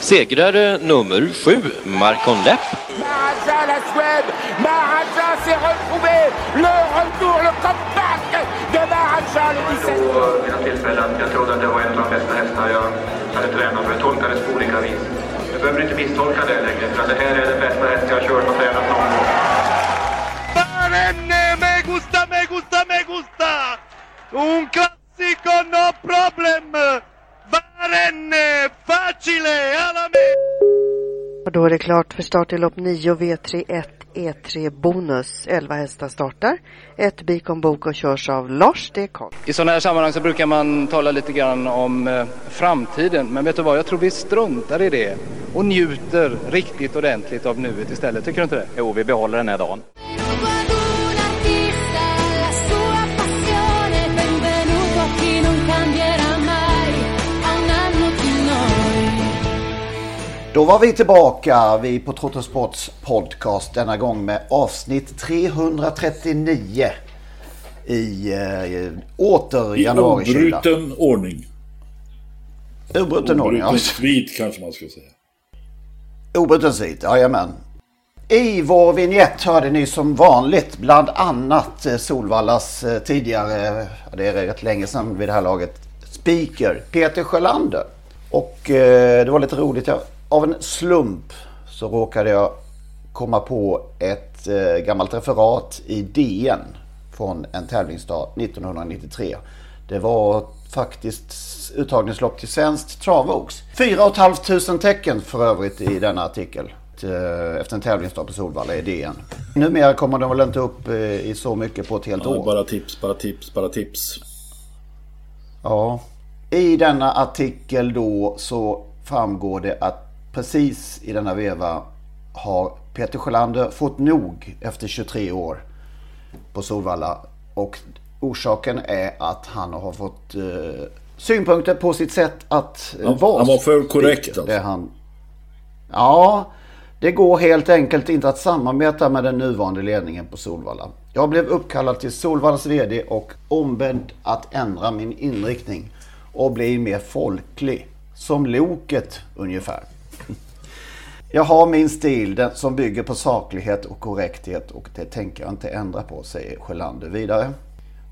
Segrare nummer sju, Marcon Lepp. Maharaja la Suède, Maharaja s'est retrouvé, le retour, le comeback de Maharaja le 17. Vid några tillfällen. Jag trodde att det var en av de bästa hästar jag hade tränat för. Det tolkades på olika vis. Du behöver inte misstolka det längre, för att det här är den bästa häst jag har kört och tränat någon gång. Barenne, me gusta, me gusta, me gusta! Un classico, no problem! Barenne, facile, alla! Och då är det klart för start i lopp 9 V31 E3 Bonus. 11 hästar startar. Ett Bikon Bok och körs av Lars D. Karl. I sådana här sammanhang så brukar man tala lite grann om eh, framtiden. Men vet du vad, jag tror vi struntar i det och njuter riktigt ordentligt av nuet istället. Tycker du inte det? Jo, vi behåller den här dagen. Då var vi tillbaka, vi på Trottosports podcast denna gång med avsnitt 339 i eh, åter I januarikyla. obruten ordning. Obruten ordning, ja. Obruten svit kanske man ska säga. Obruten svit, jajamän. I vår vignett hörde ni som vanligt bland annat eh, Solvallas eh, tidigare, ja, det är rätt länge sedan vid det här laget, speaker Peter Sjölander. Och eh, det var lite roligt. Jag, av en slump så råkade jag komma på ett eh, gammalt referat i DN från en tävlingsdag 1993. Det var faktiskt uttagningslopp till svenskt travox. 4 500 tecken för övrigt i denna artikel. eh, Efter en tävlingsdag på Solvalla i DN. Numera kommer de väl inte upp eh, i så mycket på ett helt Ja, år. bara tips, bara tips, bara tips. Ja. I denna artikel då så framgår det att precis i denna veva har Peter Sjölander fått nog efter 23 år på Solvalla. Och orsaken är att han har fått eh, synpunkter på sitt sätt att eh, Han- vara han var för korrekt, alltså. Det han... Ja, det går helt enkelt inte att samarbeta med den nuvarande ledningen på Solvalla. Jag blev uppkallad till Solvallas VD och ombedd att ändra min inriktning och bli mer folklig. Som Loket ungefär. Jag har min stil den som bygger på saklighet och korrekthet och det tänker jag inte ändra på, säger Sjölander vidare.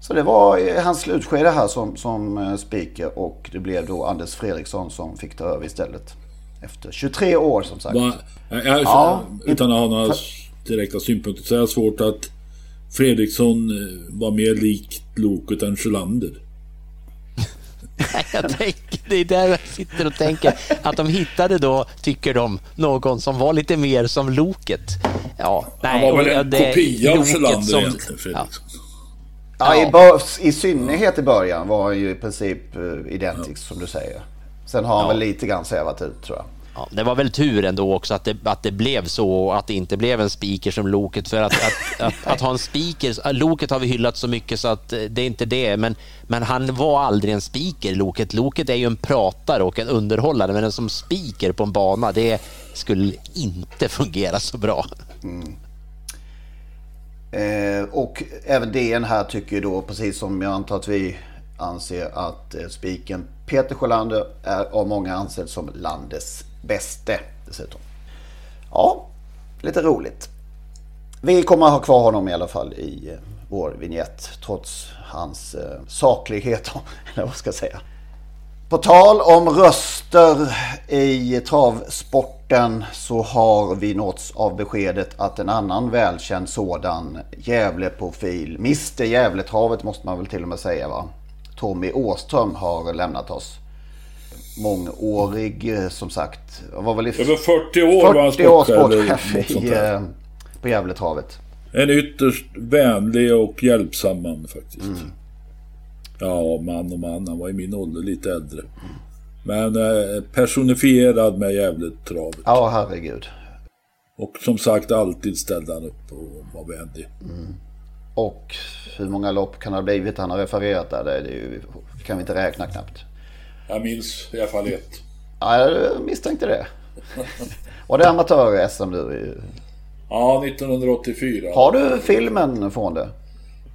Så det var eh, hans slutskede här som, som eh, speaker och det blev då Anders Fredriksson som fick ta över istället. Efter 23 år som sagt. Va, jag, jag, Ja. Utan att ha några direkta synpunkter så är det svårt att Fredriksson eh, var mer likt Loket än Sjölander. Jag tänker, det är där jag sitter och tänker att de hittade då, tycker de, någon som var lite mer som Loket. Ja, nej. Han var väl en det- kopia av Sjölander som- egentligen, Fredriksson. Ja, i, bör, I synnerhet i början var han ju i princip eh, identisk som du säger. Sen har han väl lite grann svävat ut tror jag. Ja, det var väl tur ändå också att det, att det blev så och att det inte blev en speaker som Loket. För att, att, att, att ha en speaker, Loket har vi hyllat så mycket så att eh, det är inte det. Men, men han var aldrig en speaker, Loket. Loket är ju en pratare och en underhållare. Men en som speaker på en bana, det skulle inte fungera så bra. Eh, och även DN här tycker då, precis som jag antar att vi anser att eh, spiken Peter Sjölander är av många ansedd som landets bäste dessutom. Ja, lite roligt. Vi kommer att ha kvar honom i alla fall i eh, vår vignett trots hans eh, saklighet, eller vad ska jag säga. På tal om röster i travsporten så har vi nåtts av beskedet att en annan välkänd sådan Gävleprofil, Mr Gävletravet måste man väl till och med säga va? Tommy Åström har lämnat oss. Mångårig eh, som sagt. Var väl i Över 40 år 40 år sportchef i, eh, på Gävletravet. En ytterst vänlig och hjälpsam man faktiskt. Mm. Ja, man och man. Han var i min ålder lite äldre. Mm. Men eh, personifierad med Gävletravet. Ja, herregud. Och som sagt, alltid ställde han upp och var vänlig. Mm. Och hur många lopp kan det ha blivit han har refererat där? Det, ju, kan vi inte räkna knappt. Jag minns i alla fall ett. Ja, jag misstänkte det. Var det amatör-SM du? Ja, 1984. Har du filmen från det?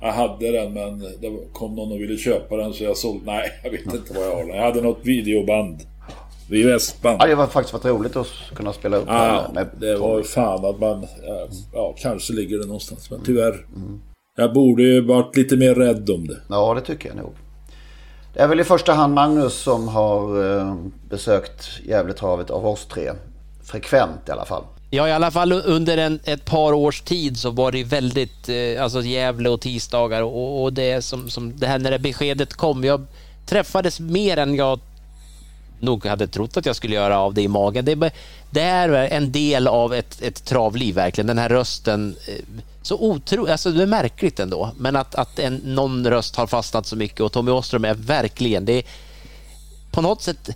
Jag hade den men det kom någon och ville köpa den så jag sålde. Nej, jag vet inte vad jag har den. Jag hade något videoband. VHS-band. Ja, det var faktiskt varit roligt att kunna spela upp ja. Med det var fan att man... Ja, kanske ligger det någonstans. Men tyvärr. Mm. Jag borde ju varit lite mer rädd om det. Ja, det tycker jag nog. Det är väl i första hand Magnus som har eh, besökt Gävletravet av oss tre. Frekvent i alla fall. Ja, i alla fall under en, ett par års tid så var det väldigt, eh, alltså Gävle och tisdagar och, och det som, som det här när det beskedet kom. Jag träffades mer än jag nog hade trott att jag skulle göra av det i magen. Det, det är en del av ett, ett travliv verkligen, den här rösten. Eh, så otro, alltså det är märkligt ändå, men att, att en, någon röst har fastnat så mycket och Tommy Åström är verkligen, det är på något sätt,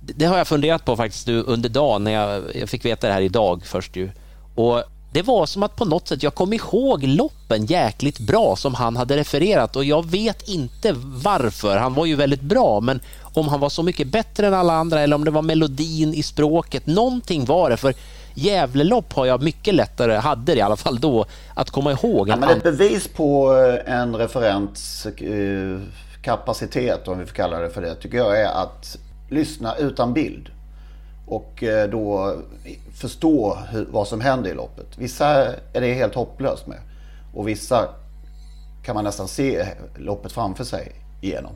det har jag funderat på faktiskt nu under dagen när jag, jag fick veta det här idag först ju. Och det var som att på något sätt jag kom ihåg loppen jäkligt bra som han hade refererat och jag vet inte varför. Han var ju väldigt bra, men om han var så mycket bättre än alla andra eller om det var melodin i språket. Någonting var det, för Gävlelopp har jag mycket lättare, hade det i alla fall då, att komma ihåg. Ja, men ett bevis på eh, en referents eh, kapacitet, om vi får kalla det för det, tycker jag är att lyssna utan bild. Och eh, då förstå hur, vad som händer i loppet. Vissa är det helt hopplöst med. Och vissa kan man nästan se loppet framför sig igenom.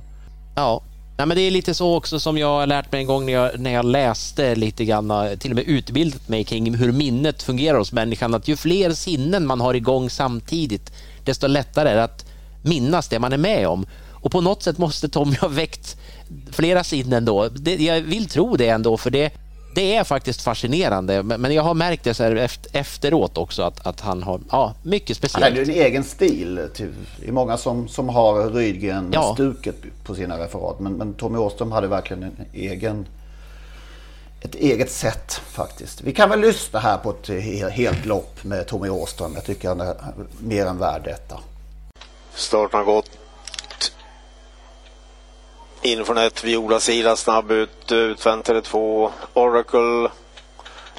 Ja, Nej, men det är lite så också som jag har lärt mig en gång när jag, när jag läste lite grann, till och med utbildat mig kring hur minnet fungerar hos människan. Att ju fler sinnen man har igång samtidigt, desto lättare är det att minnas det man är med om. Och på något sätt måste Tommy ha väckt flera sinnen då. Det, jag vill tro det ändå, för det, det är faktiskt fascinerande. Men jag har märkt det så här efteråt också att, att han har ja, mycket speciellt. Han hade en egen stil. Till, det är många som, som har Rydgren-stuket ja. på sina referat. Men, men Tommy Åström hade verkligen en egen, ett eget sätt faktiskt. Vi kan väl lyssna här på ett helt lopp med Tommy Åström. Jag tycker han är mer än värd detta. Starten har gått in från ett Viola Silas snabb ut, utvänt till två Oracle.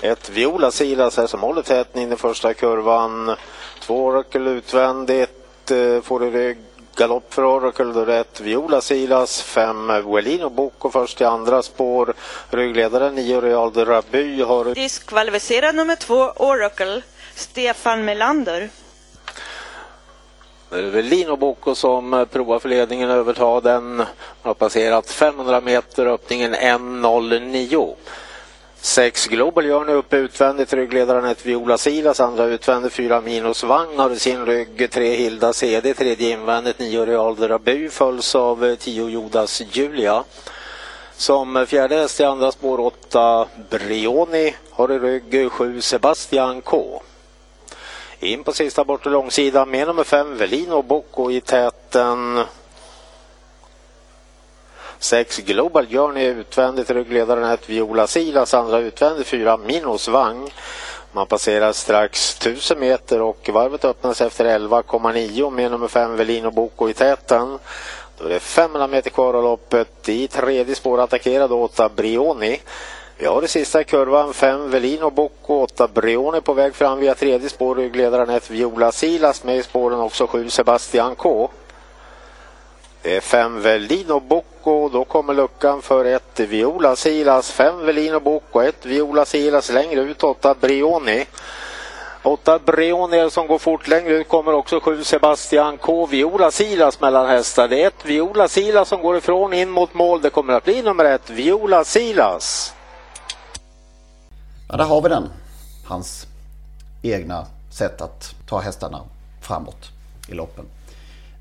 Ett Viola Silas här som håller täten in i första kurvan. Två Oracle utvändigt, eh, får i galopp för Oracle, då rätt Viola Silas, fem Welino Boko först i andra spår. Ryggledaren nio Real de Rabu har... Diskvalificerad nummer två Oracle, Stefan Melander. Det är väl Lino Bocco som provar för ledningen överta den. Man har passerat 500 meter, öppningen 1.09. Sex Global gör nu upp utvändigt, ryggledaren ett Viola Silas, andra utvändigt Fyra Minus Vagn har i sin rygg tre Hilda CD, tredje invändigt Nio Real Drabu följs av tio Jodas Julia. Som fjärde häst i andra spår åtta Brioni har i rygg sju Sebastian K. In på sista bortre långsidan, med nummer 5 Velino Bocco i täten. 6 Global Journey utvändigt ryggledaren är Viola Silas, andra utvändigt 4 Minos Vang. Man passerar strax 1000 meter och varvet öppnas efter 11,9 med nummer 5 Velino Bocco i täten. Då är det 500 meter kvar av loppet. I tredje spår attackerad 8 Brioni. Vi har det sista i kurvan 5 Velino Bocco, 8 Brioni på väg fram via tredje spår, ryggledaren 1 Viola Silas, med i spåren också 7 Sebastian K. Det är 5 Velino Bocco, då kommer luckan för 1 Viola Silas, 5 Velino Bocco, 1 Viola Silas, längre ut 8 Brioni. 8 Breonier som går fort. Längre ut kommer också 7 Sebastian K. Viola Silas mellan hästar. Det är 1 Viola Silas som går ifrån in mot mål. Det kommer att bli nummer 1, Viola Silas. Ja, där har vi den. Hans egna sätt att ta hästarna framåt i loppen.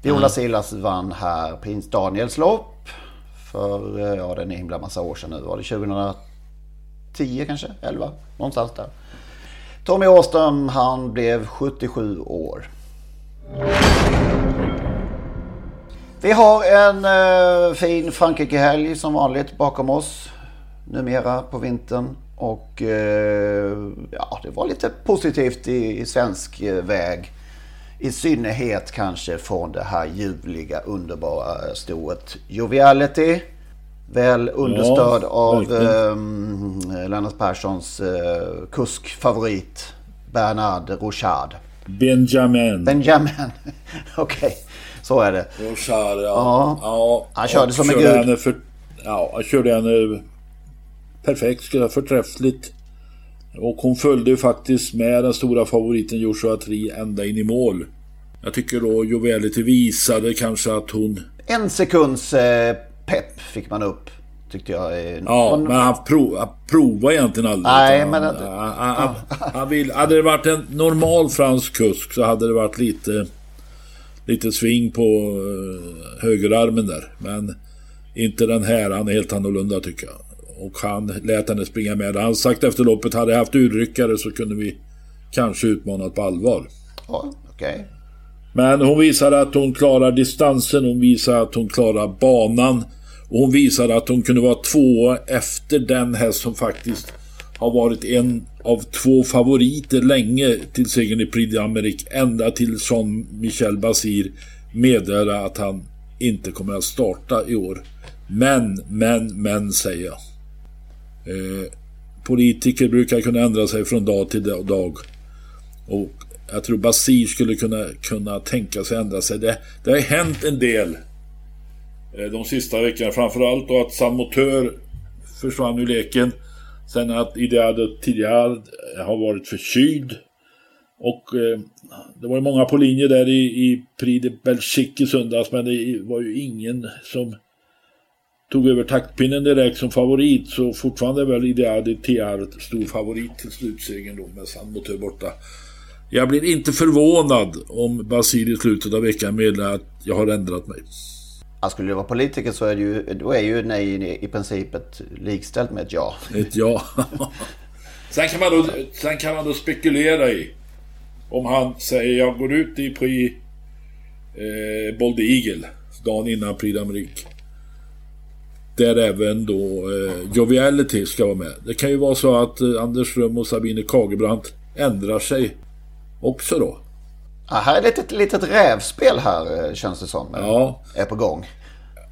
Viola mm. Silas vann här Prins Daniels lopp för, eh, ja den är en himla massa år sedan nu. Var det 2010 kanske? 11? Någonstans där. Tommy Åström han blev 77 år. Vi har en uh, fin Frankrike-helg som vanligt bakom oss. Numera på vintern. Och uh, ja, det var lite positivt i, i svensk uh, väg. I synnerhet kanske från det här ljuvliga underbara stoet Joviality. Väl understöd ja, av eh, Lennart Perssons eh, kuskfavorit Bernard Rochard. Benjamin. Benjamin, okej. Okay. Så är det. Rochard, ja. ja. ja. Han körde som en gud. För, ja, han körde henne perfekt, skulle förträffligt. Och hon följde ju faktiskt med den stora favoriten Joshua Tree ända in i mål. Jag tycker då Jovelity visade kanske att hon... En sekunds eh, pepp fick man upp. Tyckte jag. Ja, men han, prov, han provade egentligen aldrig. Nej, men... Han, han, han, han vill, hade det varit en normal fransk kusk så hade det varit lite... Lite sving på uh, högerarmen där. Men inte den här. Han är helt annorlunda tycker jag. Och han lät henne springa med. Han sagt efter loppet, hade jag haft urryckare så kunde vi kanske utmanat på allvar. Ja, okej. Okay. Men hon visade att hon klarar distansen, hon visade att hon klarar banan. Och hon visade att hon kunde vara två efter den häst som faktiskt har varit en av två favoriter länge till segern i Prix d'Amérique. Ända till som Michel Basir meddelade att han inte kommer att starta i år. Men, men, men säger jag. Eh, politiker brukar kunna ändra sig från dag till dag. Och jag tror Basir skulle kunna, kunna tänka sig ändra sig. Det, det har hänt en del eh, de sista veckorna. Framförallt då att Samotör försvann ur leken. Sen att Ideado tidigare har varit förkyld. Och eh, det var ju många på linje där i, i Prix de Belgique i söndags. Men det var ju ingen som tog över taktpinnen direkt som favorit. Så fortfarande är väl Ideado TR stor favorit till slutsegern då med Samotör borta. Jag blir inte förvånad om Basil i slutet av veckan meddelar att jag har ändrat mig. Ja, skulle du vara politiker så är det ju, då är ju nej i princip ett likställt med ett ja. Ett ja. sen, kan man då, sen kan man då spekulera i om han säger jag går ut i Prix eh, Bold Eagle dagen innan Prix d'Amérique. Där även då eh, Joviality ska vara med. Det kan ju vara så att eh, Anders Ström och Sabine Kagebrant ändrar sig också då. Ja, här är ett litet, rävspel här eh, känns det som. Ja. Är på gång.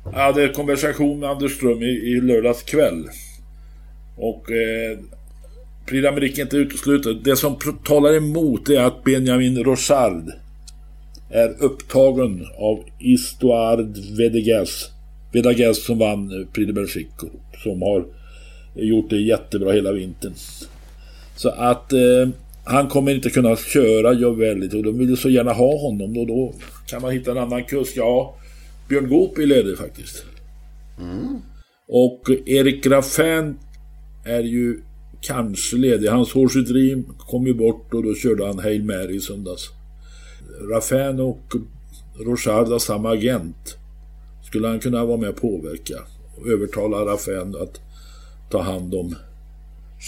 Jag hade konversation med Anders Ström i, i lördags kväll. Och eh, Prix d'Amérique är inte uteslutet. Det som talar emot är att Benjamin Rochard är upptagen av Histoire Vedegas. Vedegas som vann Prix de Belgique. Som har gjort det jättebra hela vintern. Så att eh, han kommer inte kunna köra Jovellit och de vill så gärna ha honom och då kan man hitta en annan kusk. Ja, Björn Goop är ledig faktiskt. Mm. Och Erik Raffin är ju kanske ledig. Hans Horsey Dream kom ju bort och då körde han Hail Mary i söndags. Raffin och Rochard har samma agent. Skulle han kunna vara med och påverka och övertala Raffin att ta hand om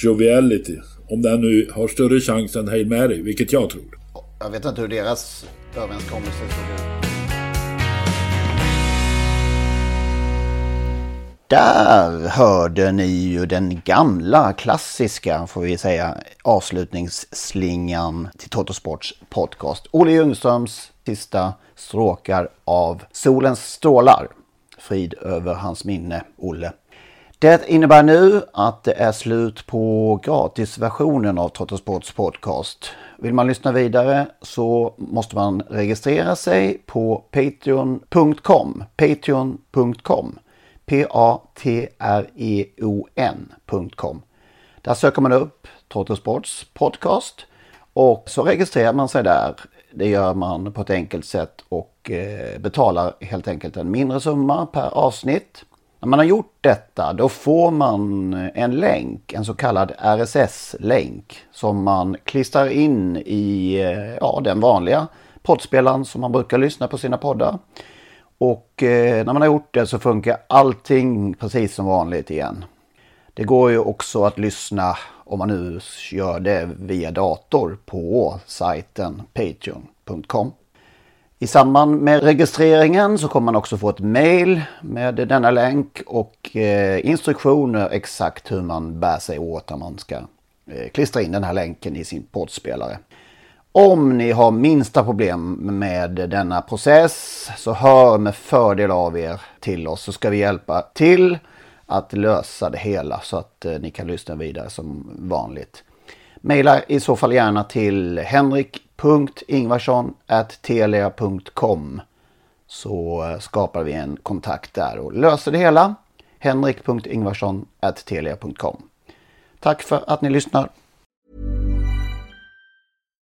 Joviality. Om den nu har större chans än Hail Mary, vilket jag tror. Jag vet inte hur deras överenskommelse såg ut. Där hörde ni ju den gamla klassiska, får vi säga, avslutningsslingan till Totosports podcast. Olle Ljungströms sista stråkar av Solens strålar. Frid över hans minne, Olle. Det innebär nu att det är slut på gratisversionen av Trottosports podcast. Vill man lyssna vidare så måste man registrera sig på patreon.com. Patreon.com. P-A-T-R-E-O-N.com. Där söker man upp Trottosports podcast Och så registrerar man sig där. Det gör man på ett enkelt sätt och eh, betalar helt enkelt en mindre summa per avsnitt. När man har gjort detta då får man en länk, en så kallad RSS-länk som man klistrar in i eh, ja, den vanliga poddspelaren som man brukar lyssna på sina poddar. Och eh, när man har gjort det så funkar allting precis som vanligt igen. Det går ju också att lyssna om man nu gör det via dator på sajten patreon.com. I samband med registreringen så kommer man också få ett mail med denna länk och eh, instruktioner exakt hur man bär sig åt när man ska eh, klistra in den här länken i sin poddspelare. Om ni har minsta problem med denna process så hör med fördel av er till oss så ska vi hjälpa till att lösa det hela så att eh, ni kan lyssna vidare som vanligt. Maila i så fall gärna till henrik.ingvarsson.telia.com så eh, skapar vi en kontakt där och löser det hela. henrik.ingvarsson.telia.com Tack för att ni lyssnar.